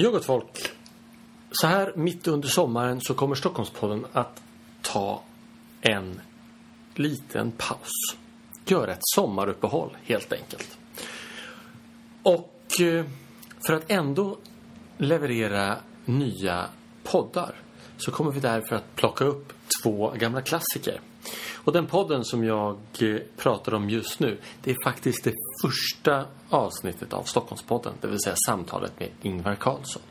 Ja, gott folk. Så här mitt under sommaren så kommer Stockholmspodden att ta en liten paus. Göra ett sommaruppehåll helt enkelt. Och eh, för att ändå leverera nya poddar så kommer vi därför att plocka upp två gamla klassiker. Och den podden som jag eh, pratar om just nu det är faktiskt det första avsnittet av Stockholmspodden, det vill säga samtalet med Ingvar Carlsson.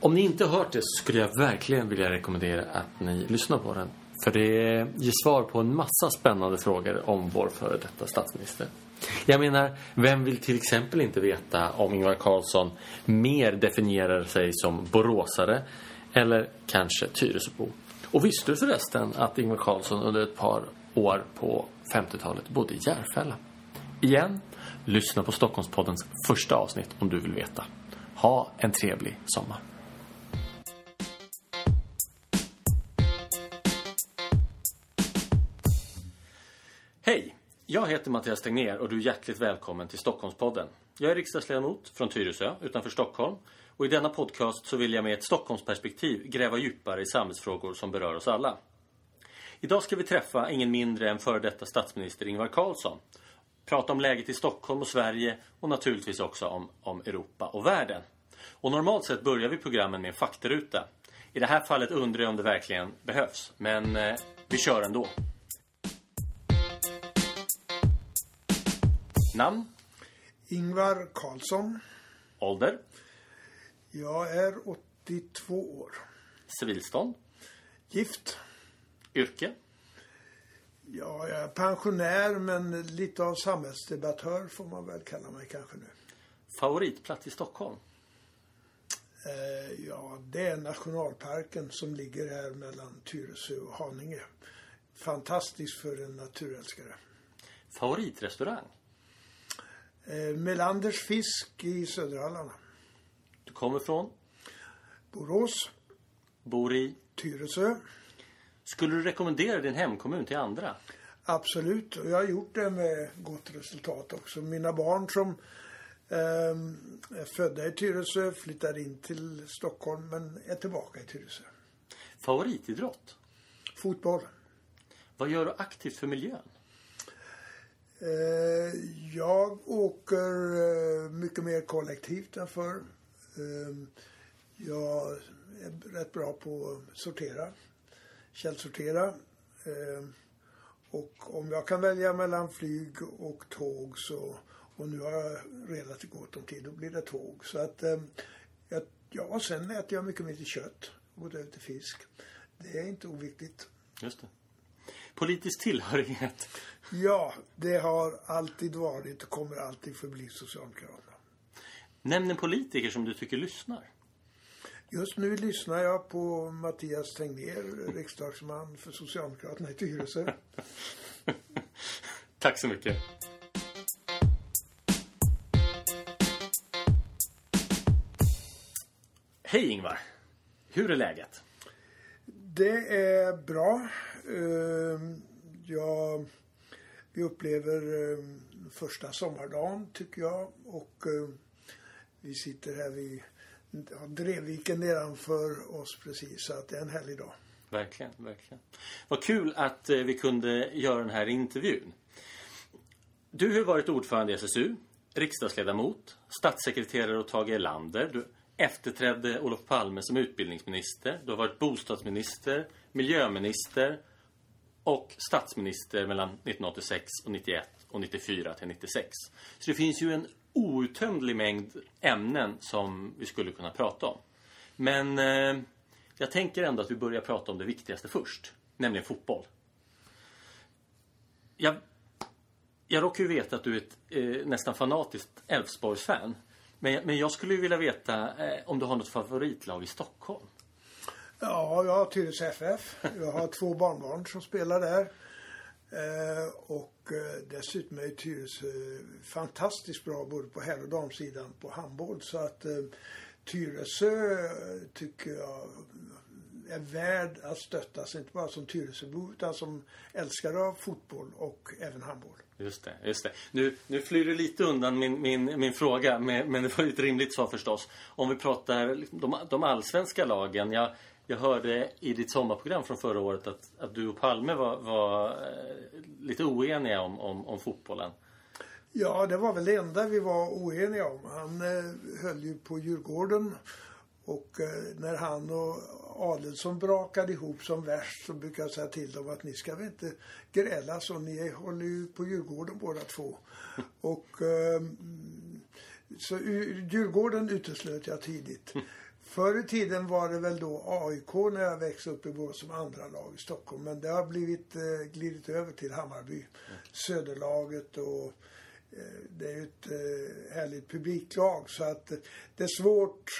Om ni inte har hört det så skulle jag verkligen vilja rekommendera att ni lyssnar på den. För det ger svar på en massa spännande frågor om vår före detta statsminister. Jag menar, vem vill till exempel inte veta om Ingvar Carlsson mer definierar sig som boråsare eller kanske Tyresöbo? Och visste du förresten att Ingvar Carlsson under ett par år på 50-talet bodde i Järfälla? Igen, lyssna på Stockholmspoddens första avsnitt om du vill veta. Ha en trevlig sommar. Hej! Jag heter Mattias Tegnér och du är hjärtligt välkommen till Stockholmspodden. Jag är riksdagsledamot från Tyresö utanför Stockholm och i denna podcast så vill jag med ett Stockholmsperspektiv gräva djupare i samhällsfrågor som berör oss alla. Idag ska vi träffa ingen mindre än före detta statsminister Ingvar Carlsson. Prata om läget i Stockholm och Sverige och naturligtvis också om, om Europa och världen. Och normalt sett börjar vi programmen med en faktaruta. I det här fallet undrar jag om det verkligen behövs, men eh, vi kör ändå. Namn? Ingvar Karlsson. Ålder? Jag är 82 år. Civilstånd? Gift. Yrke? Ja, jag är pensionär men lite av samhällsdebattör får man väl kalla mig kanske nu. Favoritplats i Stockholm? Eh, ja, det är nationalparken som ligger här mellan Tyresö och Haninge. Fantastiskt för en naturälskare. Favoritrestaurang? Eh, Melanders fisk i Söderhallarna. Kommer från? Borås, Bor i? Tyresö. Skulle du rekommendera din hemkommun till andra? Absolut, och jag har gjort det med gott resultat också. Mina barn som eh, är födda i Tyresö flyttar in till Stockholm men är tillbaka i Tyresö. Favoritidrott? Fotboll. Vad gör du aktivt för miljön? Eh, jag åker eh, mycket mer kollektivt än förr. Eh, jag är rätt bra på att sortera, källsortera. Eh, och om jag kan välja mellan flyg och tåg så, och nu har jag relativt gott om tid, då blir det tåg. Så att, eh, jag, ja, och sen äter jag mycket till kött, gått över till fisk. Det är inte oviktigt. Just det. Politisk tillhörighet? Ja, det har alltid varit och kommer alltid förbli Socialdemokraterna. Nämn en politiker som du tycker lyssnar. Just nu lyssnar jag på Mattias Tegnér, riksdagsman för Socialdemokraterna i Tyresö. Tack så mycket. Hej Ingvar. Hur är läget? Det är bra. Ehm, Jag, vi upplever ehm, första sommardagen tycker jag och ehm, vi sitter här vid ja, Drevviken nedanför oss precis så att det är en härlig dag. Verkligen, verkligen. Vad kul att eh, vi kunde göra den här intervjun. Du har varit ordförande i SSU, riksdagsledamot, statssekreterare åt Tage Erlander. Du efterträdde Olof Palme som utbildningsminister. Du har varit bostadsminister, miljöminister och statsminister mellan 1986 och 91 och 94 till 96. Så det finns ju en outtömlig mängd ämnen som vi skulle kunna prata om. Men eh, jag tänker ändå att vi börjar prata om det viktigaste först, nämligen fotboll. Jag, jag råkar ju veta att du är ett eh, nästan fanatiskt Elfsborgs-fan. Men, men jag skulle ju vilja veta eh, om du har något favoritlag i Stockholm? Ja, jag har Tyresö FF. Jag har två barnbarn som spelar där. Eh, och och eh, dessutom är Tyresö fantastiskt bra både på herr och damsidan på handboll. Så att eh, Tyresö eh, tycker jag är värd att stöttas. Inte bara som Tyresöbo utan som älskare av fotboll och även handboll. Just det, just det. Nu, nu flyr du lite undan min, min, min fråga, men, men det var ju ett rimligt svar förstås. Om vi pratar de, de allsvenska lagen. Jag, jag hörde i ditt sommarprogram från förra året att, att du och Palme var, var eh, lite oeniga om, om, om fotbollen. Ja, det var väl det enda vi var oeniga om. Han eh, höll ju på Djurgården och eh, när han och Adelsson brakade ihop som värst så brukade jag säga till dem att ni ska väl inte gräla så ni håller ju på Djurgården båda två. och eh, så Djurgården uteslöt jag tidigt. Förr i tiden var det väl då AIK när jag växte upp i Borås som andra lag i Stockholm. Men det har blivit eh, glidit över till Hammarby. Söderlaget och eh, det är ju ett eh, härligt publiklag så att eh, det är svårt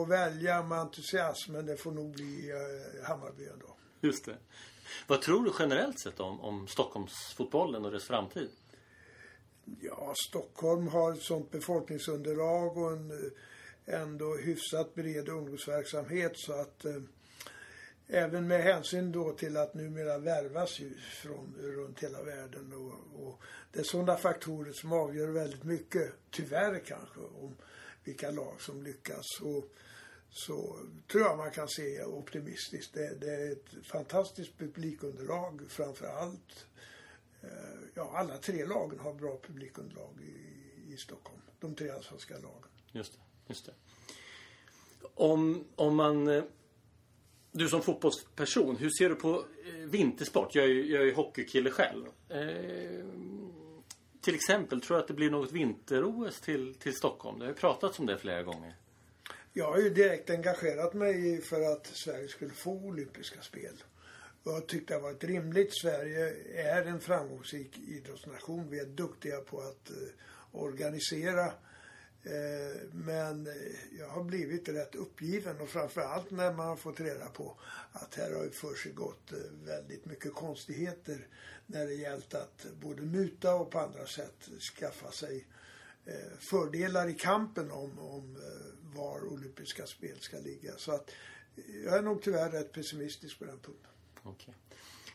att välja med entusiasm men det får nog bli eh, Hammarby ändå. Just det. Vad tror du generellt sett om, om Stockholmsfotbollen och dess framtid? Ja, Stockholm har ett sånt befolkningsunderlag och en eh, ändå hyfsat bred ungdomsverksamhet så att eh, även med hänsyn då till att numera värvas ju från runt hela världen och, och det är sådana faktorer som avgör väldigt mycket, tyvärr kanske, om vilka lag som lyckas. Och, så tror jag man kan se optimistiskt. Det, det är ett fantastiskt publikunderlag framför allt. Eh, ja, alla tre lagen har bra publikunderlag i, i Stockholm. De tre allsvenska lagen. Just det. Just det. Om, om man... Eh, du som fotbollsperson, hur ser du på eh, vintersport? Jag är ju, jag är hockeykille själv. Eh, till exempel, tror du att det blir något vinter-OS till, till Stockholm? Det har ju pratats om det flera gånger. Jag har ju direkt engagerat mig för att Sverige skulle få olympiska spel. Och jag tyckte det var ett rimligt. Sverige är en framgångsrik idrottsnation. Vi är duktiga på att eh, organisera Eh, Eh, men eh, jag har blivit rätt uppgiven och framförallt när man har fått reda på att här har för sig gått eh, väldigt mycket konstigheter när det gällt att både muta och på andra sätt skaffa sig fördelar i kampen om, om var olympiska spel ska ligga. Så att jag är nog tyvärr rätt pessimistisk på den punkten. Okay.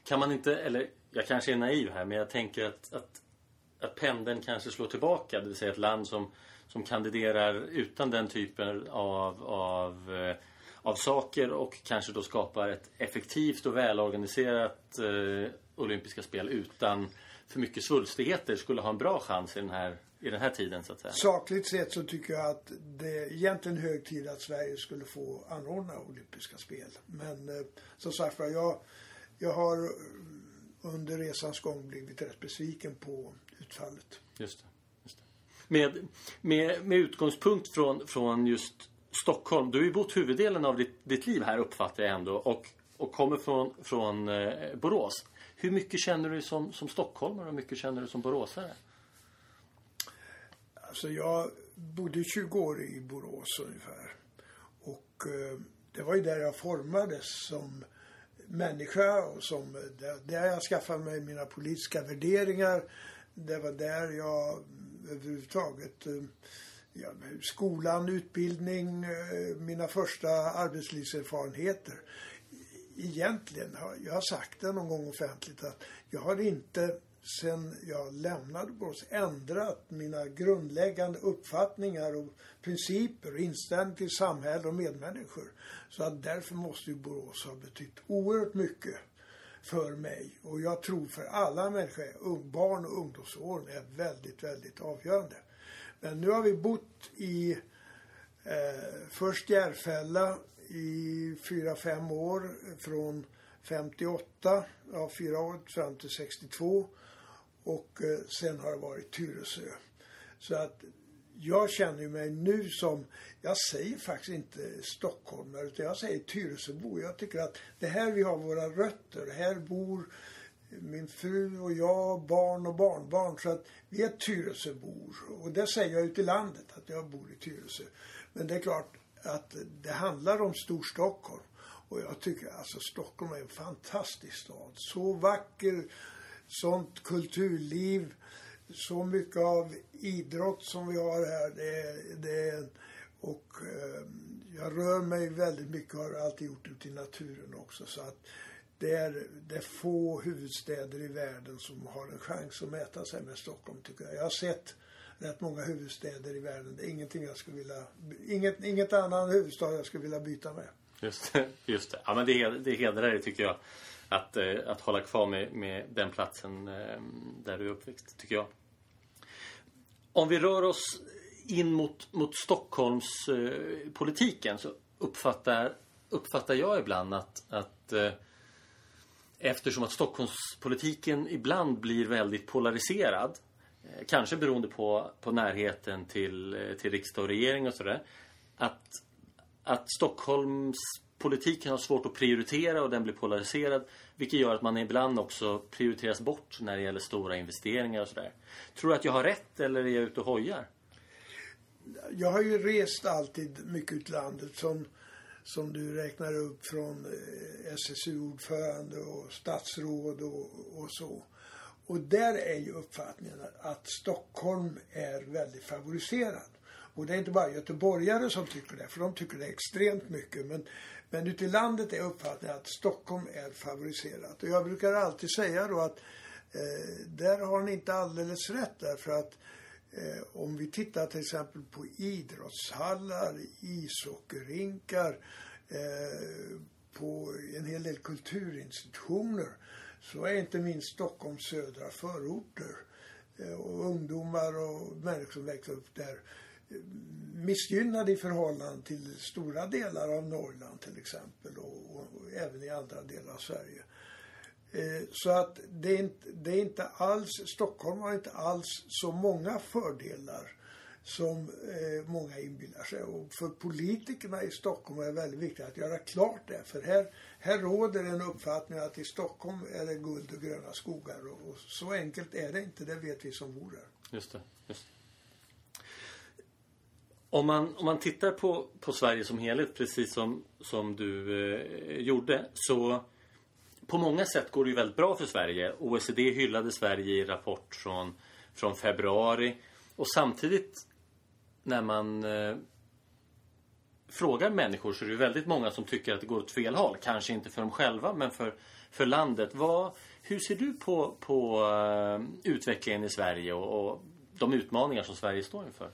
Kan man inte, eller jag kanske är naiv här, men jag tänker att, att, att pendeln kanske slår tillbaka. Det vill säga ett land som som kandiderar utan den typen av, av, eh, av saker och kanske då skapar ett effektivt och välorganiserat eh, olympiska spel utan för mycket svulstigheter skulle ha en bra chans i den här, i den här tiden så att säga. Sakligt sett så tycker jag att det är egentligen hög tid att Sverige skulle få anordna olympiska spel. Men eh, som sagt jag, jag har under resans gång blivit rätt besviken på utfallet. Just det med, med, med utgångspunkt från, från just Stockholm. Du har ju bott huvuddelen av ditt, ditt liv här uppfattar jag ändå och, och kommer från, från eh, Borås. Hur mycket känner du som, som stockholmare och hur mycket känner du som boråsare? Alltså jag bodde 20 år i Borås ungefär. Och eh, det var ju där jag formades som människa och som, eh, där, där jag skaffade mig mina politiska värderingar. Det var där jag överhuvudtaget. Eh, ja, skolan, utbildning, eh, mina första arbetslivserfarenheter. Egentligen, har jag har sagt det någon gång offentligt att jag har inte sen jag lämnade Borås ändrat mina grundläggande uppfattningar och principer och inställning till samhälle och medmänniskor. Så att därför måste ju Borås ha betytt oerhört mycket för mig. Och jag tror för alla människor, barn och ungdomsåren är väldigt, väldigt avgörande. Men nu har vi bott i eh, först Järfälla i fyra, fem år från 58, ja fyra år fram till 62 och eh, sen har det varit Tyresö. Så att jag känner mig nu som, jag säger faktiskt inte stockholmare utan jag säger Tyresöbo. Jag tycker att det här vi har våra rötter. Här bor min fru och jag, barn och barnbarn. Så att vi är Tyresöbor. Och det säger jag ute i landet att jag bor i Tyresö. Men det är klart att det handlar om Storstockholm. Och jag tycker alltså Stockholm är en fantastisk stad. Så vacker, sånt kulturliv så mycket av idrott som vi har här. Det, det, Och eh, jag rör mig väldigt mycket och har alltid gjort ute i naturen också. Så att det är, det är få huvudstäder i världen som har en chans att mäta sig med Stockholm tycker jag. Jag har sett rätt många huvudstäder i världen. Det är ingenting jag skulle vilja, inget, inget annan huvudstad jag skulle vilja byta med. Just det. Just det. Ja, men det, det hedrar dig tycker jag. Att, eh, att hålla kvar med, med den platsen ehm, där du är uppväxt, tycker jag. Om vi rör oss in mot, mot Stockholmspolitiken eh, så uppfattar, uppfattar jag ibland att, att eh, eftersom att Stockholmspolitiken ibland blir väldigt polariserad eh, kanske beroende på, på närheten till, eh, till riksdag och regering och sådär att, att Stockholmspolitiken har svårt att prioritera och den blir polariserad vilket gör att man ibland också prioriteras bort när det gäller stora investeringar och sådär. Tror du att jag har rätt eller är jag ute och hojar? Jag har ju rest alltid mycket ut i landet som, som du räknar upp från eh, SSU-ordförande och statsråd och, och så. Och där är ju uppfattningen att Stockholm är väldigt favoriserad. Och det är inte bara göteborgare som tycker det, för de tycker det extremt mycket. Men, men ute i landet är uppfattningen att Stockholm är favoriserat. Och jag brukar alltid säga då att eh, där har ni inte alldeles rätt därför att eh, om vi tittar till exempel på idrottshallar, ishockeyrinkar, eh, på en hel del kulturinstitutioner så är inte minst Stockholms södra förorter eh, och ungdomar och människor som växer upp där missgynnade i förhållande till stora delar av Norrland till exempel och, och, och även i andra delar av Sverige. Eh, så att det är, inte, det är inte alls, Stockholm har inte alls så många fördelar som eh, många inbillar sig. Och för politikerna i Stockholm är det väldigt viktigt att göra klart det. För här, här råder en uppfattning att i Stockholm är det guld och gröna skogar. Och, och så enkelt är det inte, det vet vi som bor där. Just det. Just det. Om man, om man tittar på, på Sverige som helhet, precis som, som du eh, gjorde, så på många sätt går det ju väldigt bra för Sverige. OECD hyllade Sverige i rapport från, från februari. Och samtidigt när man eh, frågar människor så är det väldigt många som tycker att det går åt fel håll. Kanske inte för dem själva men för, för landet. Vad, hur ser du på, på uh, utvecklingen i Sverige och, och de utmaningar som Sverige står inför?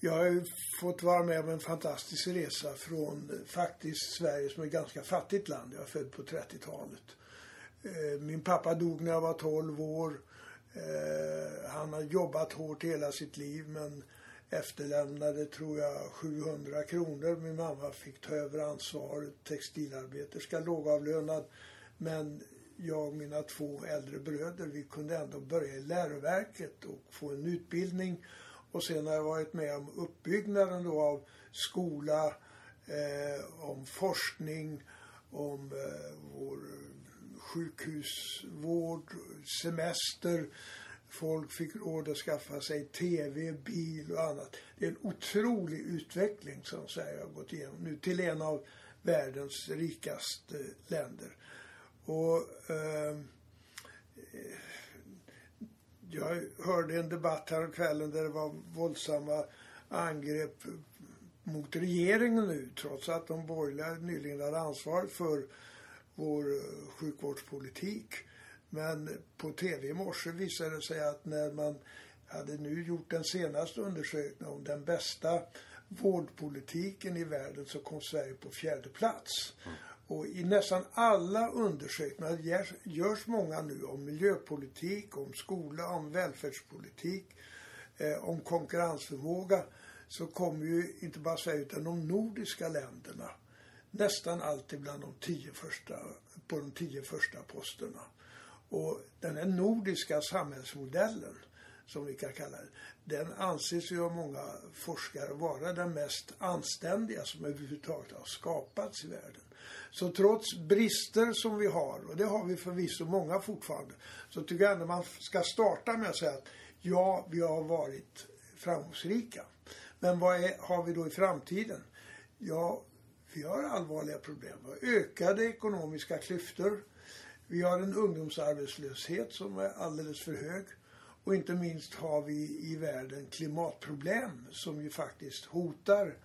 Jag har fått vara med om en fantastisk resa från eh, faktiskt Sverige som är ett ganska fattigt land. Jag är född på 30-talet. Eh, min pappa dog när jag var 12 år. Eh, han har jobbat hårt hela sitt liv men efterlämnade, tror jag, 700 kronor. Min mamma fick ta över ansvaret, textilarbeterska, lågavlönad. Men jag och mina två äldre bröder, vi kunde ändå börja i läroverket och få en utbildning och sen har jag varit med om uppbyggnaden då av skola, eh, om forskning, om eh, vår eh, sjukhusvård, semester. Folk fick råd att skaffa sig TV, bil och annat. Det är en otrolig utveckling som Sverige har gått igenom nu till en av världens rikaste länder. Och eh, jag hörde en debatt här kvällen där det var våldsamma angrepp mot regeringen nu trots att de borgerliga nyligen hade ansvar för vår eh, sjukvårdspolitik. Men på tv i morse visade det sig att när man hade nu gjort den senaste undersökningen om den bästa vårdpolitiken i världen så kom Sverige på fjärde plats. Mm. Och i nästan alla undersökningar görs, görs många nu om miljöpolitik, om skola, om välfärdspolitik, eh, om konkurrensförmåga. Så kommer ju inte bara Sverige utan de nordiska länderna nästan alltid bland de tio första, på de tio första posterna. Och den här nordiska samhällsmodellen, som vi kan kalla det, den anses ju av många forskare vara den mest anständiga som överhuvudtaget har skapats i världen. Så trots brister som vi har, och det har vi förvisso många fortfarande, så tycker jag ändå man ska starta med att säga att ja, vi har varit framgångsrika. Men vad är, har vi då i framtiden? Ja, vi har allvarliga problem. Vi har ökade ekonomiska klyftor. Vi har en ungdomsarbetslöshet som är alldeles för hög. Och inte minst har vi i världen klimatproblem som ju faktiskt hotar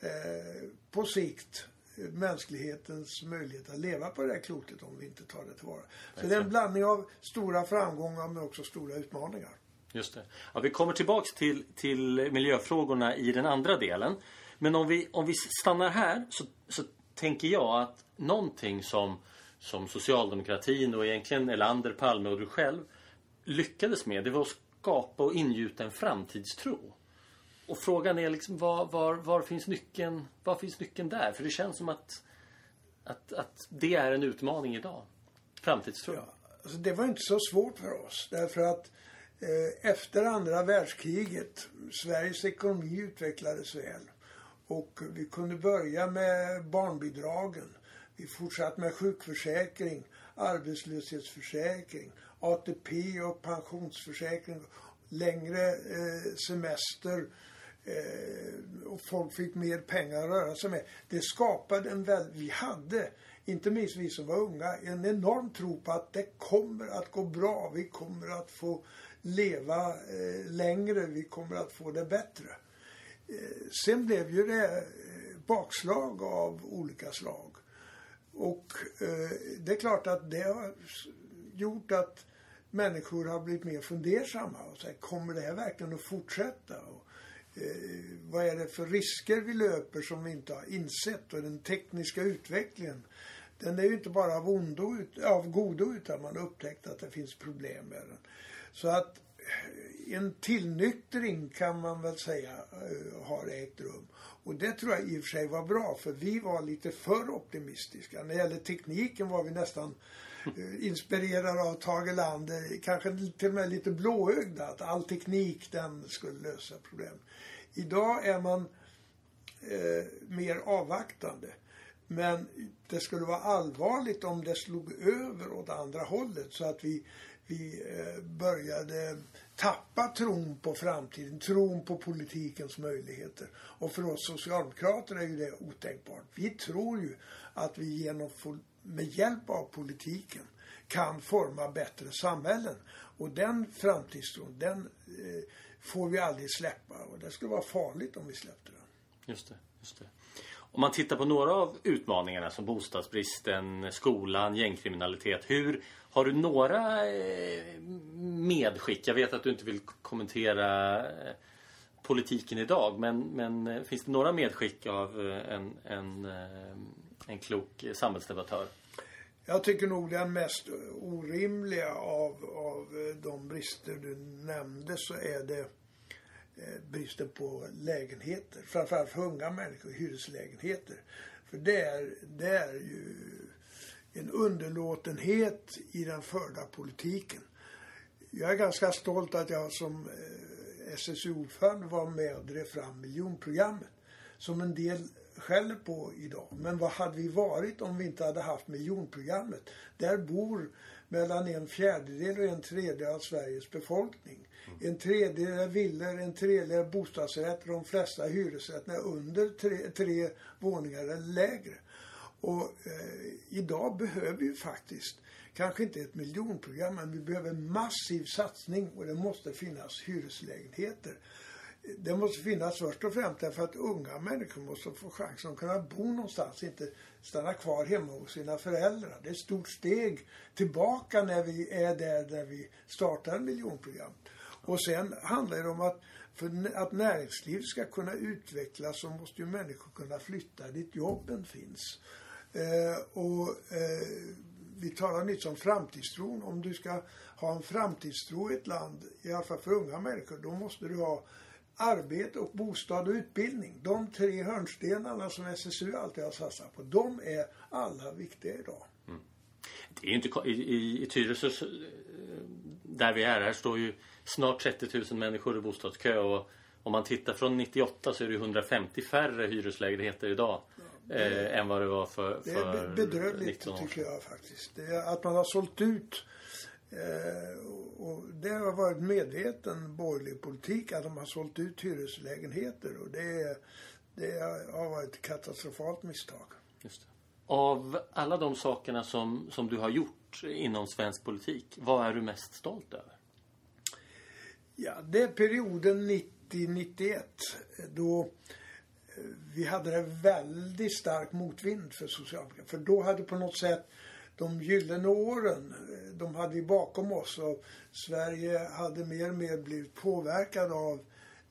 eh, på sikt mänsklighetens möjlighet att leva på det här klotet om vi inte tar det tillvara. Så det är en blandning av stora framgångar men också stora utmaningar. Just det. Ja, vi kommer tillbaks till, till miljöfrågorna i den andra delen. Men om vi, om vi stannar här så, så tänker jag att någonting som, som socialdemokratin och egentligen Elander, Palme och du själv lyckades med det var att skapa och ingjuta en framtidstro. Och frågan är liksom var, var, var, finns nyckeln, var finns nyckeln där? För det känns som att, att, att det är en utmaning idag. Framtidstro. Ja, alltså det var inte så svårt för oss. Därför att eh, efter andra världskriget, Sveriges ekonomi utvecklades väl. Och vi kunde börja med barnbidragen. Vi fortsatte med sjukförsäkring, arbetslöshetsförsäkring, ATP och pensionsförsäkring, längre eh, semester eh, och folk fick mer pengar att röra sig med. Det skapade en väl... vi hade, inte minst vi som var unga, en enorm tro på att det kommer att gå bra. Vi kommer att få leva eh, längre, vi kommer att få det bättre. Eh, sen blev ju det eh, bakslag av olika slag. Och eh, det är klart att det har gjort att människor har blivit mer fundersamma och säger, kommer det här verkligen att fortsätta? Och, eh, vad är det för risker vi löper som vi inte har insett? Och den tekniska utvecklingen, den är ju inte bara av, ondo, av godo utan man har upptäckt att det finns problem med den. Så att eh, en tillnyktring kan man väl säga eh, har ägt rum. Och det tror jag i och för sig var bra för vi var lite för optimistiska. När det gäller tekniken var vi nästan Eh, Eh, inspirerad av Tage Erlander, kanske till och med lite blåögda, att all teknik den skulle lösa problem. Idag är man eh, mer avvaktande. Men det skulle vara allvarligt om det slog över åt andra hållet så att vi, vi eh, började tappa tron på framtiden, tron på politikens möjligheter. Och för oss socialdemokrater är ju det otänkbart. Vi tror ju att vi genom med hjälp av politiken kan forma bättre samhällen. Och den framtidstron, den eh, får vi aldrig släppa. Och det skulle vara farligt om vi släppte den. Just det, just det. Om man tittar på några av utmaningarna som bostadsbristen, skolan, gängkriminalitet. Hur, har du några eh, medskick? Jag vet att du inte vill kommentera eh, politiken idag. Men, men eh, finns det några medskick av en, en en klok samhällsdebattör? Jag tycker nog den mest orimliga av, av eh, de brister du nämnde så är det eh, bristen på lägenheter. Framförallt för unga människor, hyreslägenheter. För det är, det är ju en underlåtenhet i den förda politiken. Jag är ganska stolt att jag som eh, SSU-ordförande var med och drev fram miljonprogrammet. Som en del skäller på idag. Men vad hade vi varit om vi inte hade haft miljonprogrammet? Där bor mellan en fjärdedel och en tredjedel av Sveriges befolkning. Mm. En tredjedel är villor, en tredjedel är bostadsrätter och de flesta hyresrätterna är under tre, tre våningar eller lägre. Och eh, idag behöver vi faktiskt, kanske inte ett miljonprogram, men vi behöver en massiv satsning och det måste finnas hyreslägenheter det måste finnas först och främst därför att unga människor måste få chansen att kunna bo någonstans, inte stanna kvar hemma hos sina föräldrar. Det är ett stort steg tillbaka när vi är där, där vi startar miljonprogram. Och sen handlar det om att för att näringslivet ska kunna utvecklas så måste ju människor kunna flytta dit jobben finns. Eh, och eh, vi talade nyss om framtidstron. Om du ska ha en framtidstro i ett land, i alla fall för unga människor, då måste du ha arbete och bostad och utbildning. De tre hörnstenarna som SSU alltid har satsat på. De är alla viktiga idag. Mm. Det är inte i, i, i Tyresö där vi är här står ju snart 30 000 människor i bostadskö och om man tittar från 98 så är det 150 färre hyreslägenheter idag. Ja, det, eh, än vad det var för, för Det är bedrövligt tycker jag faktiskt. Det är att man har sålt ut Eh, och det har varit medveten borgerlig politik att de har sålt ut hyreslägenheter och det, det har varit ett katastrofalt misstag. Just det. Av alla de sakerna som, som du har gjort inom svensk politik, vad är du mest stolt över? Ja, det är perioden 90-91 då eh, vi hade en väldigt stark motvind för Socialdemokraterna. För då hade på något sätt de gyllene åren, de hade vi bakom oss och Sverige hade mer och mer blivit påverkad av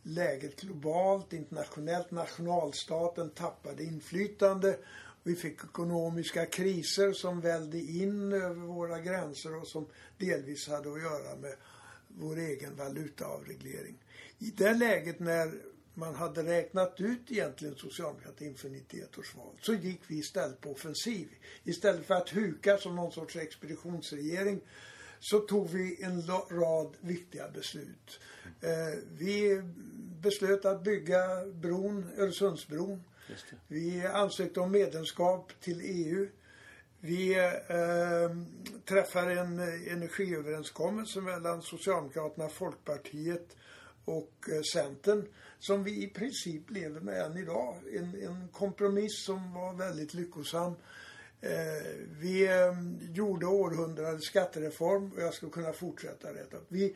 läget globalt, internationellt. Nationalstaten tappade inflytande. Vi fick ekonomiska kriser som välde in över våra gränser och som delvis hade att göra med vår egen valutaavreglering. I det läget när man hade räknat ut egentligen socialdemokratin inför 91 års val så gick vi istället på offensiv. Istället för att huka som någon sorts expeditionsregering så tog vi en rad viktiga beslut. Eh, vi beslöt att bygga bron, Öresundsbron. Vi ansökte om medlemskap till EU. Vi eh, träffar en energiöverenskommelse mellan Socialdemokraterna, Folkpartiet och eh, Centern som vi i princip lever med än idag. En, en kompromiss som var väldigt lyckosam. Eh, vi eh, gjorde århundradets skattereform och jag skulle kunna fortsätta detta. Vi,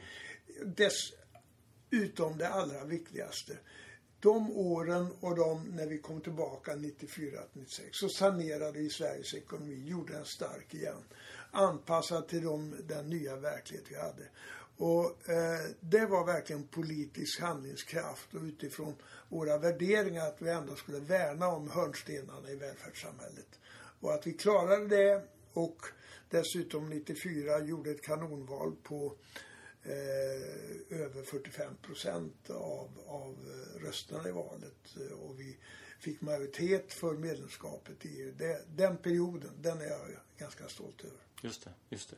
dessutom det allra viktigaste de åren och de när vi kom tillbaka 94-96 så sanerade vi Sveriges ekonomi, gjorde den stark igen. Anpassad till de, den nya verklighet vi hade. Och eh, det var verkligen politisk handlingskraft och utifrån våra värderingar att vi ändå skulle värna om hörnstenarna i välfärdssamhället. Och att vi klarade det och dessutom 94 gjorde ett kanonval på eh, över 45 procent av, av eh, rösterna i valet. Och vi fick majoritet för medlemskapet i EU. Det, den perioden, den är jag ganska stolt över. Just det, just det.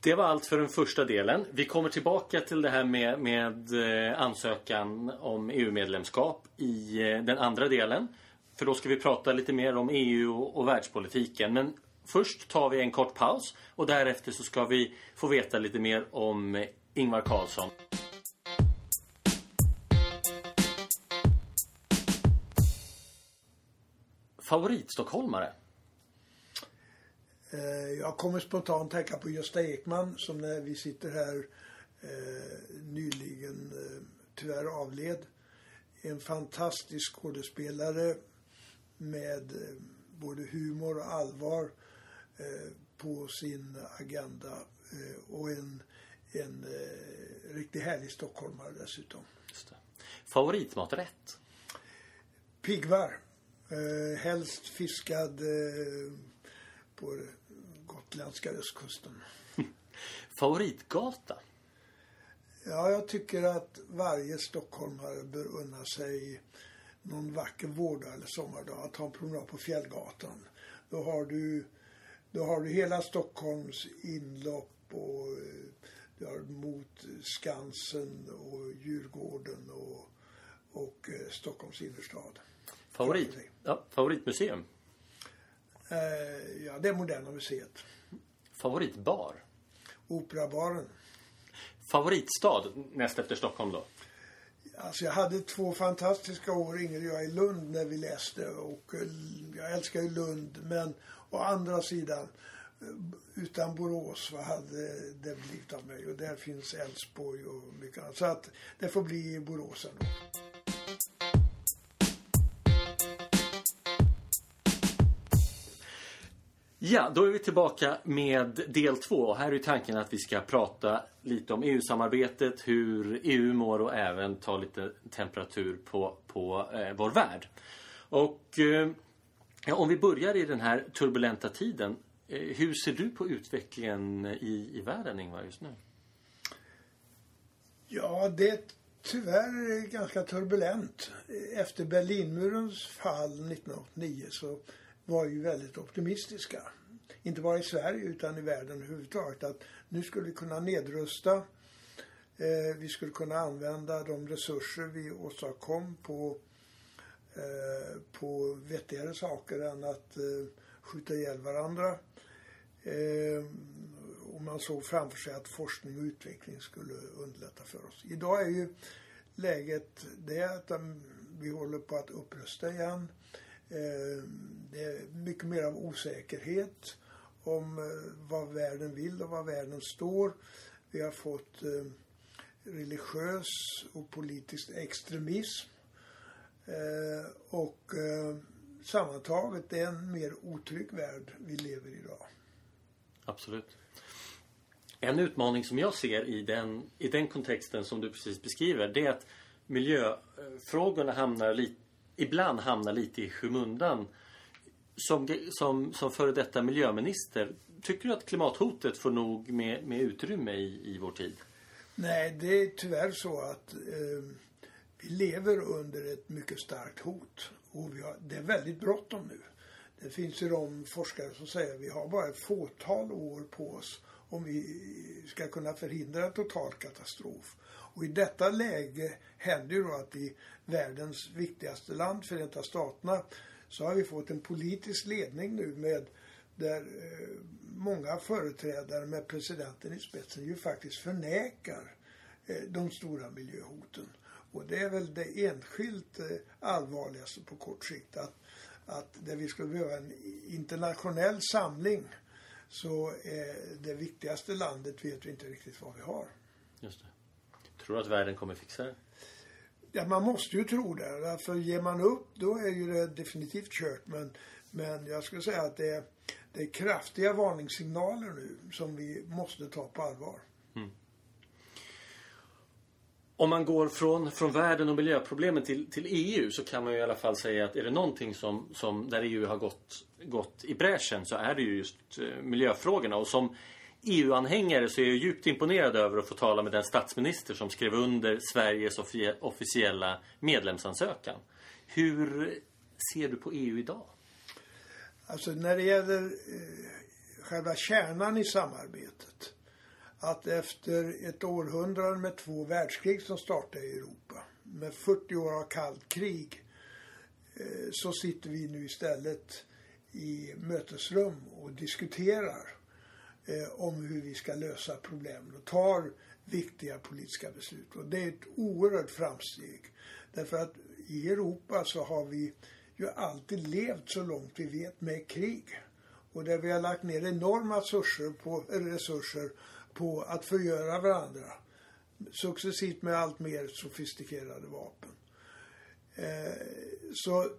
Det var allt för den första delen. Vi kommer tillbaka till det här med, med eh, ansökan om EU-medlemskap i eh, den andra delen. För då ska vi prata lite mer om EU och, och världspolitiken. Men Först tar vi en kort paus och därefter så ska vi få veta lite mer om Ingvar Carlsson. Favoritstockholmare? Eh, jag kommer spontant tänka på Gösta Ekman som när vi sitter här eh, nyligen eh, tyvärr avled. En fantastisk skådespelare med både humor och allvar på sin agenda och en, en riktigt härlig stockholmare dessutom. Just det. Favoritmaträtt? Piggvar. Eh, helst fiskad eh, på gotländska östkusten. Favoritgata? Ja, jag tycker att varje stockholmare bör unna sig någon vacker vårdag eller sommardag att ta en promenad på Fjällgatan. Då har du då har du hela Stockholms inlopp och eh, du har mot Skansen och Djurgården och, och eh, Stockholms innerstad. Favorit? Ja, favoritmuseum? Eh, ja, det är Moderna Museet. Favoritbar? Operabaren. Favoritstad näst efter Stockholm då? Alltså jag hade två fantastiska år, Inger och jag, i Lund när vi läste. Och eh, jag älskar ju Lund. Men å andra sidan, eh, utan Borås, vad hade det blivit av mig? Och där finns Älvsborg och mycket annat. Så att det får bli Borås ändå. Ja, då är vi tillbaka med del två. Här är tanken att vi ska prata lite om EU-samarbetet, hur EU mår och även ta lite temperatur på, på eh, vår värld. Och eh, ja, om vi börjar i den här turbulenta tiden. Eh, hur ser du på utvecklingen i, i världen, Ingvar, just nu? Ja, det är tyvärr ganska turbulent. Efter Berlinmurens fall 1989 så var ju väldigt optimistiska. Inte bara i Sverige utan i världen överhuvudtaget. Att nu skulle vi kunna nedrusta. Eh, vi skulle kunna använda de resurser vi åstadkom på, eh, på vettigare saker än att eh, skjuta ihjäl varandra. Eh, och man såg framför sig att forskning och utveckling skulle underlätta för oss. Idag är ju läget det att eh, vi håller på att upprusta igen. Eh, det är mycket mer av osäkerhet om eh, vad världen vill och vad världen står. Vi har fått eh, religiös och politisk extremism. Och sammantaget det är en mer otrygg värld vi lever i idag. Absolut. En utmaning som jag ser i den, i den kontexten som du precis beskriver det är att miljöfrågorna hamnar lite, ibland hamnar lite i skymundan. Som, som, som före detta miljöminister, tycker du att klimathotet får nog med, med utrymme i, i vår tid? Nej, det är tyvärr så att eh, vi lever under ett mycket starkt hot. Och har, det är väldigt bråttom nu. Det finns ju de forskare som säger att vi har bara ett fåtal år på oss om vi ska kunna förhindra en total katastrof. Och i detta läge händer ju då att vi världens viktigaste land, Förenta Staterna, så har vi fått en politisk ledning nu med där eh, många företrädare med presidenten i spetsen ju faktiskt förnekar eh, de stora miljöhoten. Och det är väl det enskilt eh, allvarligaste på kort sikt att, att där vi skulle behöva en internationell samling så är det viktigaste landet vet vi inte riktigt vad vi har. Just det. Tror du att världen kommer fixa det? Ja, man måste ju tro det. För ger man upp då är ju det definitivt kört. Men, men jag skulle säga att det är, det är kraftiga varningssignaler nu som vi måste ta på allvar. Mm. Om man går från, från världen och miljöproblemen till, till EU så kan man ju i alla fall säga att är det någonting som, som där EU har gått, gått i bräschen så är det ju just eh, miljöfrågorna. Och som EU-anhängare så är jag djupt imponerad över att få tala med den statsminister som skrev under Sveriges officiella medlemsansökan. Hur ser du på EU idag? Alltså när det gäller eh, själva kärnan i samarbetet. Att efter ett århundrade med två världskrig som startade i Europa. Med 40 år av kallt krig. Eh, så sitter vi nu istället i mötesrum och diskuterar eh, om hur vi ska lösa problemen och tar viktiga politiska beslut. Och det är ett oerhört framsteg. Därför att i Europa så har vi ju alltid levt så långt vi vet med krig. Och där vi har lagt ner enorma resurser på, resurser på att förgöra varandra. Successivt med allt mer sofistikerade vapen. Eh, så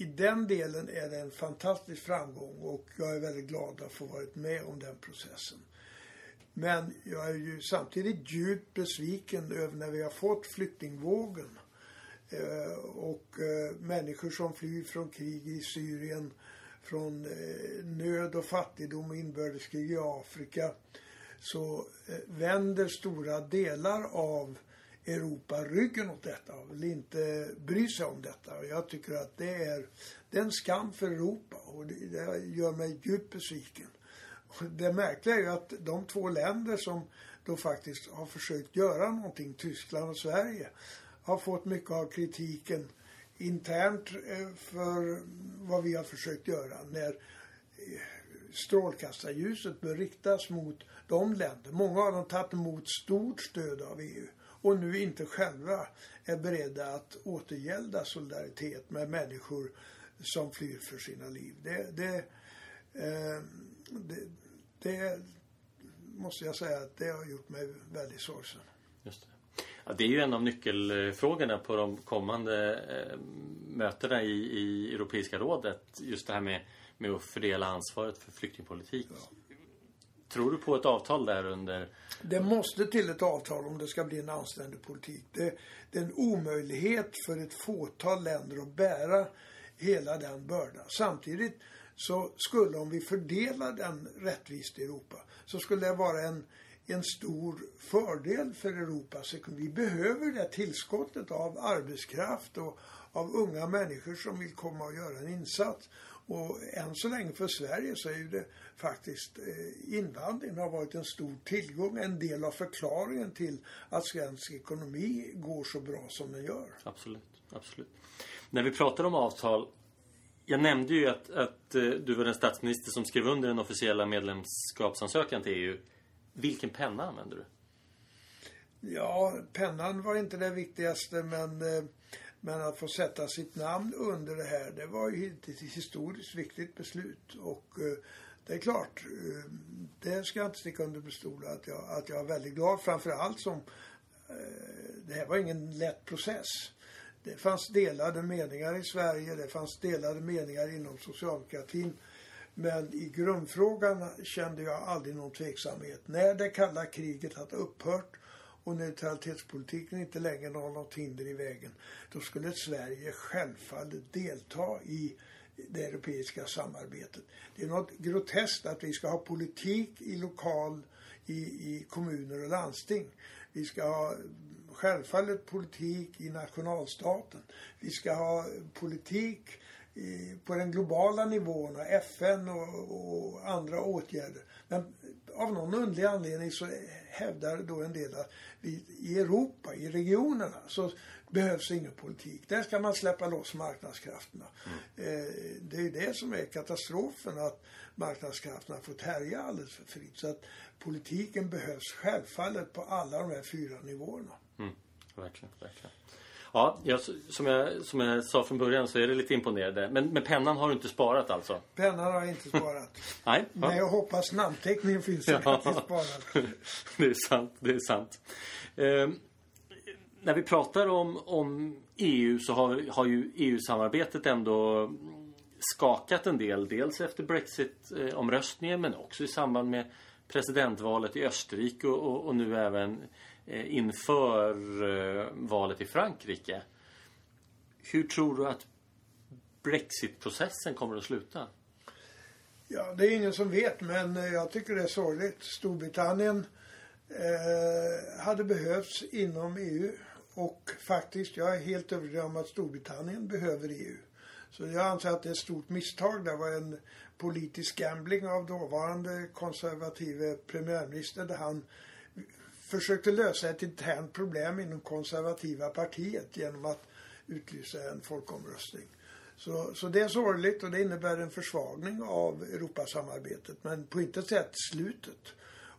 i den delen är det en fantastisk framgång och jag är väldigt glad att få varit med om den processen. Men jag är ju samtidigt djupt besviken över när vi har fått flyktingvågen eh, och eh, människor som flyr från krig i Syrien, från eh, nöd och fattigdom och inbördeskrig i Afrika så eh, vänder stora delar av Europa ryggen åt detta och vill inte bry sig om detta. Och jag tycker att det är, det är en skam för Europa och det, det gör mig djupt besviken. Och det märkliga är ju att de två länder som då faktiskt har försökt göra någonting, Tyskland och Sverige, har fått mycket av kritiken internt eh, för vad vi har försökt göra när eh, strålkastarljuset bör riktas mot de länder. Många av dem tagit emot stort stöd av EU och nu inte själva är beredda att återgälda solidaritet med människor som flyr för sina liv. Det, det, eh, det, det måste jag säga att det har gjort mig väldigt sorgsen. Just det. Ja, det är ju en av nyckelfrågorna på de kommande eh, mötena i, i Europeiska rådet. Just det här med, med att fördela ansvaret för flyktingpolitik. Ja. Tror du på ett avtal där under? Det måste till ett avtal om det ska bli en anständig politik. Det, det är en omöjlighet för ett fåtal länder att bära hela den bördan. Samtidigt så skulle, om vi fördelar den rättvist i Europa, så skulle det vara en, en stor fördel för Europas ekonomi. Vi behöver det tillskottet av arbetskraft och av unga människor som vill komma och göra en insats. Och än så länge för Sverige så är ju det faktiskt eh, invandringen har varit en stor tillgång. En del av förklaringen till att svensk ekonomi går så bra som den gör. Absolut, absolut. När vi pratar om avtal jag nämnde ju att, att eh, du var den statsminister som skrev under den officiella medlemskapsansökan till EU. Vilken penna använde du? Ja, pennan var inte det viktigaste men eh, men att få sätta sitt namn under det här, det var ju ett historiskt viktigt beslut. Och eh, det är klart, eh, det ska jag inte sticka under bestol att jag, att jag är väldigt glad. Framförallt som eh, det här var ingen lätt process. Det fanns delade meningar i Sverige, det fanns delade meningar inom socialdemokratin. Men i grundfrågan kände jag aldrig någon tveksamhet. När det kalla kriget hade upphört och neutralitetspolitiken inte längre har något hinder i vägen, då skulle Sverige självfallet delta i det europeiska samarbetet. Det är något groteskt att vi ska ha politik i lokal, i, i kommuner och landsting. Vi ska ha självfallet politik i nationalstaten. Vi ska ha politik i, på den globala nivån och FN och, och, andra åtgärder. Men av någon underlig anledning så hävdar då en del att vi, i Europa, i regionerna, så behövs ingen politik. Där ska man släppa loss marknadskrafterna. Mm. Eh, det är det som är katastrofen, att marknadskrafterna fått härja alldeles för fritt. Så att politiken behövs självfallet på alla de här fyra nivåerna. Mm. Verkligen, verkligen. Ja, jag, som, jag, som jag sa från början så är det lite imponerande. Men, men pennan har du inte sparat alltså? Pennan har jag inte sparat. Nej. Men jag hoppas namnteckningen finns ja. sparad. det är sant, det är sant. Eh, när vi pratar om, om EU så har, har ju EU-samarbetet ändå skakat en del. Dels efter Brexit-omröstningen men också i samband med presidentvalet i Österrike och, och, och nu även eh, Eh, inför eh, valet i Frankrike. Hur tror du att Brexit-processen kommer att sluta? Ja, det är ingen som vet men eh, jag tycker det är sorgligt. Storbritannien eh, hade behövts inom EU och faktiskt, jag är helt övertygad om att Storbritannien behöver EU. Så jag anser att det är ett stort misstag. Det var en politisk gambling av dåvarande konservative premiärminister där han försökte lösa ett internt problem inom konservativa partiet genom att utlysa en folkomröstning. Så, så det är sorgligt och det innebär en försvagning av Europasamarbetet men på intet sätt slutet.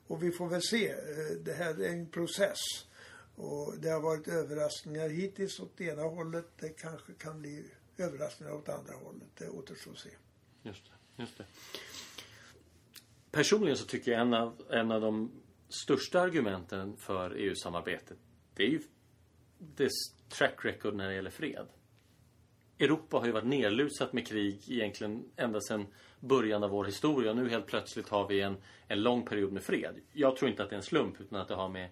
Och vi får väl se. Eh, det här är en process. Och det har varit överraskningar hittills åt det ena hållet. Det kanske kan bli överraskningar åt andra hållet. Det återstår att se. Just det, just det. Personligen så tycker jag en av, en av de största argumenten för EU-samarbetet det är ju dess track record när det gäller fred. Europa har ju varit nerlusat med krig egentligen ända sedan början av vår historia. Nu helt plötsligt har vi en, en lång period med fred. Jag tror inte att det är en slump utan att det har med,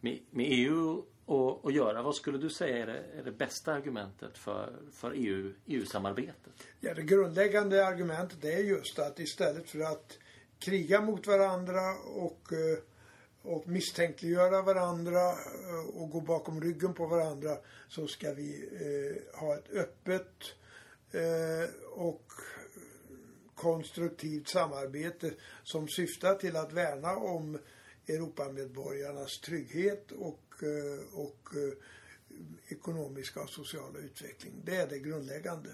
med, med EU att, att göra. Vad skulle du säga är det, är det bästa argumentet för, för EU, EU-samarbetet? Ja, det grundläggande argumentet är just att istället för att kriga mot varandra och eh, och misstänkliggöra varandra eh, och gå bakom ryggen på varandra så ska vi eh, ha ett öppet eh, och konstruktivt samarbete som syftar till att värna om Europamedborgarnas trygghet och, eh, och eh, ekonomiska och sociala utveckling. Det är det grundläggande.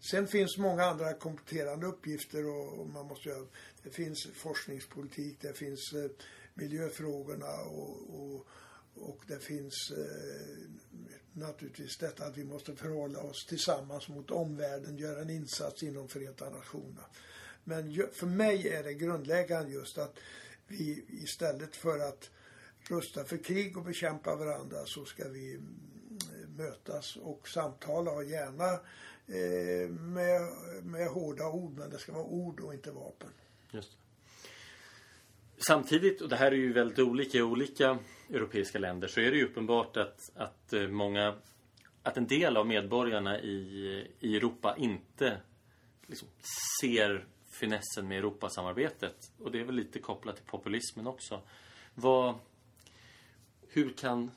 Sen finns många andra kompletterande uppgifter och, och man måste göra, det finns forskningspolitik, det finns eh, miljöfrågorna och, och, och det finns eh, naturligtvis detta att vi måste förhålla oss tillsammans mot omvärlden, göra en insats inom Förenta Nationerna. Men för mig är det grundläggande just att vi istället för att rusta för krig och bekämpa varandra så ska vi eh, mötas och samtala och gärna eh, med, med hårda ord men det ska vara ord och inte vapen. Just det. Samtidigt, och det här är ju väldigt olika i olika europeiska länder, så är det ju uppenbart att, att eh, många att en del av medborgarna i, i Europa inte liksom, ser finessen med Europasamarbetet. Och det är väl lite kopplat till populismen också. Vad, hur kan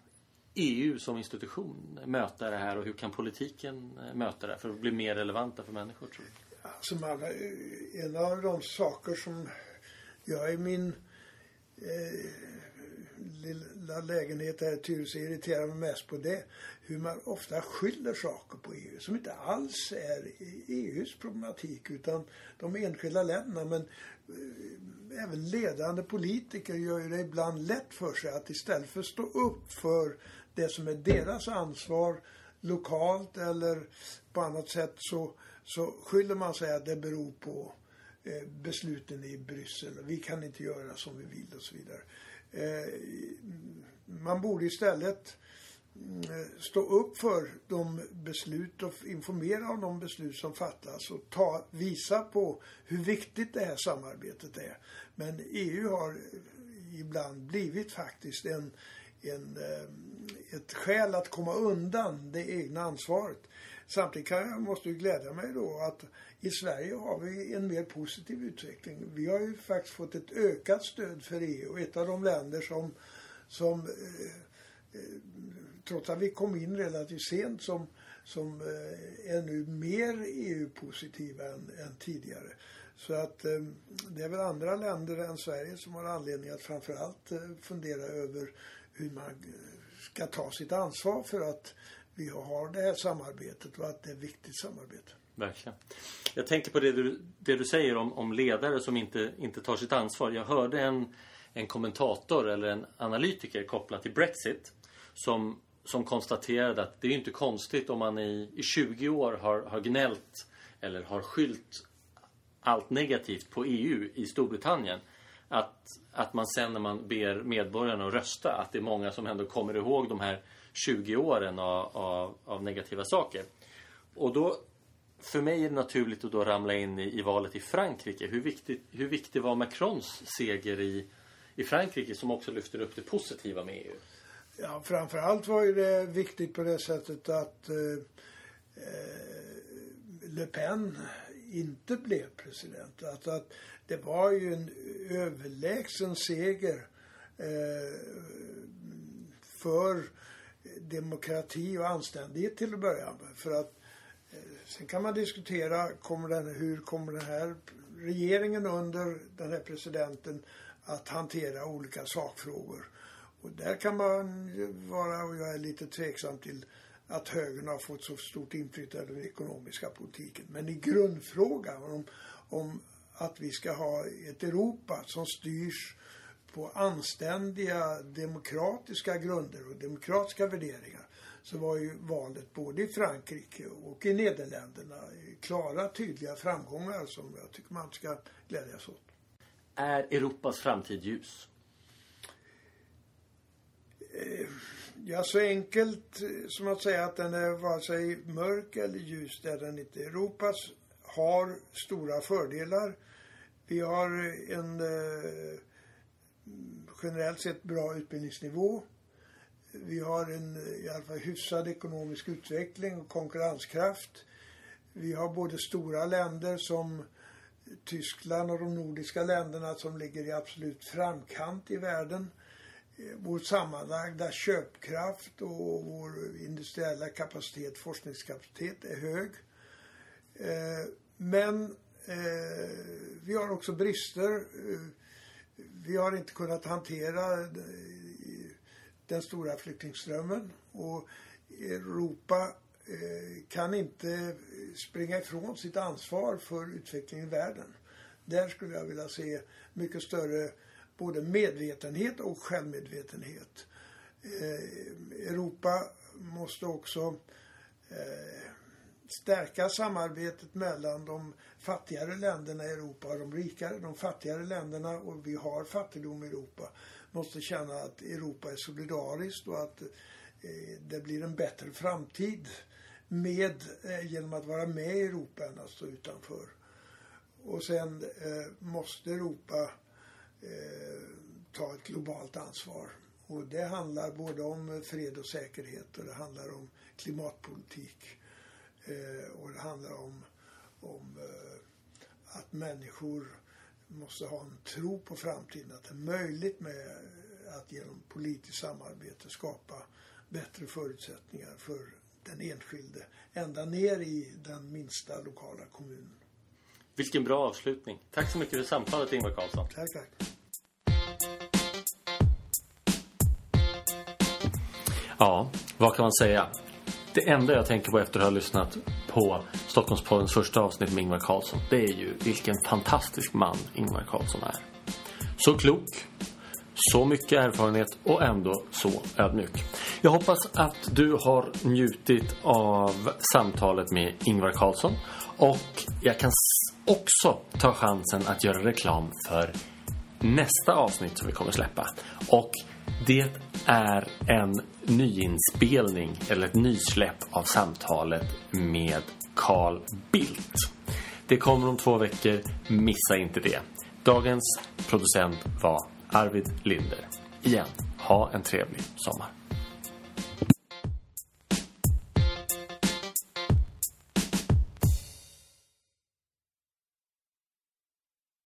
EU som institution möta det här och hur kan politiken eh, möta det här för att bli mer relevanta för människor tror du? Alltså, eh, en av de saker som jag i min eh, Eh, lilla lägenhet här i Tyresö irriterar mig mest på det. Hur man ofta skyller saker på EU som inte alls är EUs e problematik utan de enskilda länderna. Men eh, även ledande politiker gör ju det ibland lätt för sig att istället för att stå upp för det som är deras ansvar lokalt eller på annat sätt så, så skyller man sig att det beror på Eh, besluten i Bryssel. Vi kan inte göra som vi vill och så vidare. Eh, man borde istället mm, eh, stå upp för de beslut och informera om de beslut som fattas och ta, visa på hur viktigt det här samarbetet är. Men EU har ibland blivit faktiskt en, en, ett skäl att komma undan det egna ansvaret. Samtidigt kan jag, måste jag glädja mig då att i Sverige har vi en mer positiv utveckling. Vi har ju faktiskt fått ett ökat stöd för EU och ett av de länder som, som eh, eh, trots att vi kom in relativt sent som, som eh, är nu mer EU-positiva än, än tidigare. Så att eh, det är väl andra länder än Sverige som har anledning att framförallt eh, fundera över hur man eh, ska ta sitt ansvar för att vi har det här samarbetet och att det är ett viktigt samarbete. Verkligen. Jag tänker på det du, det du säger om, om ledare som inte, inte tar sitt ansvar. Jag hörde en, en kommentator eller en analytiker kopplat till Brexit som, som konstaterade att det är inte konstigt om man i, i 20 år har, har gnällt eller har skylt allt negativt på EU i Storbritannien. Att, att man sen när man ber medborgarna att rösta, att det är många som ändå kommer ihåg de här 20 åren av, av, av negativa saker. Och då, för mig är det naturligt att då ramla in i, i valet i Frankrike. Hur, viktigt, hur viktig var Macrons seger i, i Frankrike som också lyfter upp det positiva med EU? Ja, framförallt var ju det viktigt på det sättet att eh, eh, Le Pen inte blev president. Att, att det var ju en överlägsen seger eh, för demokrati och anständighet till att börja med. För att sen kan man diskutera kommer den, hur kommer den här regeringen under den här presidenten att hantera olika sakfrågor. Och där kan man vara, och jag är lite tveksam till att högern har fått så stort inflytande över den ekonomiska politiken. Men i grundfrågan om, om att vi ska ha ett Europa som styrs på anständiga demokratiska grunder och demokratiska värderingar så var ju valet både i Frankrike och i Nederländerna klara, tydliga framgångar som jag tycker man ska glädjas åt. Är Europas framtid ljus? Eh, ja, så enkelt som att säga att den är vare sig mörk eller ljus, är den inte. Europas har stora fördelar. Vi har en eh, generellt sett bra utbildningsnivå. Vi har en i alla fall hyfsad ekonomisk utveckling och konkurrenskraft. Vi har både stora länder som Tyskland och de nordiska länderna som ligger i absolut framkant i världen. Eh, vår sammanlagda köpkraft och vår industriella kapacitet, forskningskapacitet är hög. Eh, men eh, vi har också brister. Vi har inte kunnat hantera den stora flyktingströmmen och Europa eh, kan inte eh, springa ifrån sitt ansvar för utvecklingen i världen. Där skulle jag vilja se mycket större både medvetenhet och självmedvetenhet. Eh, Europa måste också stärka samarbetet mellan de fattigare länderna i Europa och de rikare. De fattigare länderna, och vi har fattigdom i Europa, måste känna att Europa är solidariskt och att eh, det blir en bättre framtid med, eh, genom att vara med i Europa än att stå utanför. Och sen eh, måste Europa eh, ta ett globalt ansvar. Och det handlar både om fred och säkerhet och det handlar om klimatpolitik. Eh, och det handlar om, om eh, att människor måste ha en tro på framtiden. Att det är möjligt med att genom politiskt samarbete skapa bättre förutsättningar för den enskilde. Ända ner i den minsta lokala kommunen. Vilken bra avslutning. Tack så mycket för samtalet Ingvar Carlsson. Tack, tack. Ja, vad kan man säga? Det enda jag tänker på efter att ha lyssnat på Stockholmspoddens första avsnitt med Ingvar Carlsson det är ju vilken fantastisk man Ingvar Carlsson är. Så klok, så mycket erfarenhet och ändå så ödmjuk. Jag hoppas att du har njutit av samtalet med Ingvar Carlsson och jag kan också ta chansen att göra reklam för nästa avsnitt som vi kommer släppa. Och det är en nyinspelning eller ett nysläpp av samtalet med Carl Bildt. Det kommer om två veckor, missa inte det. Dagens producent var Arvid Linder. Igen, ha en trevlig sommar.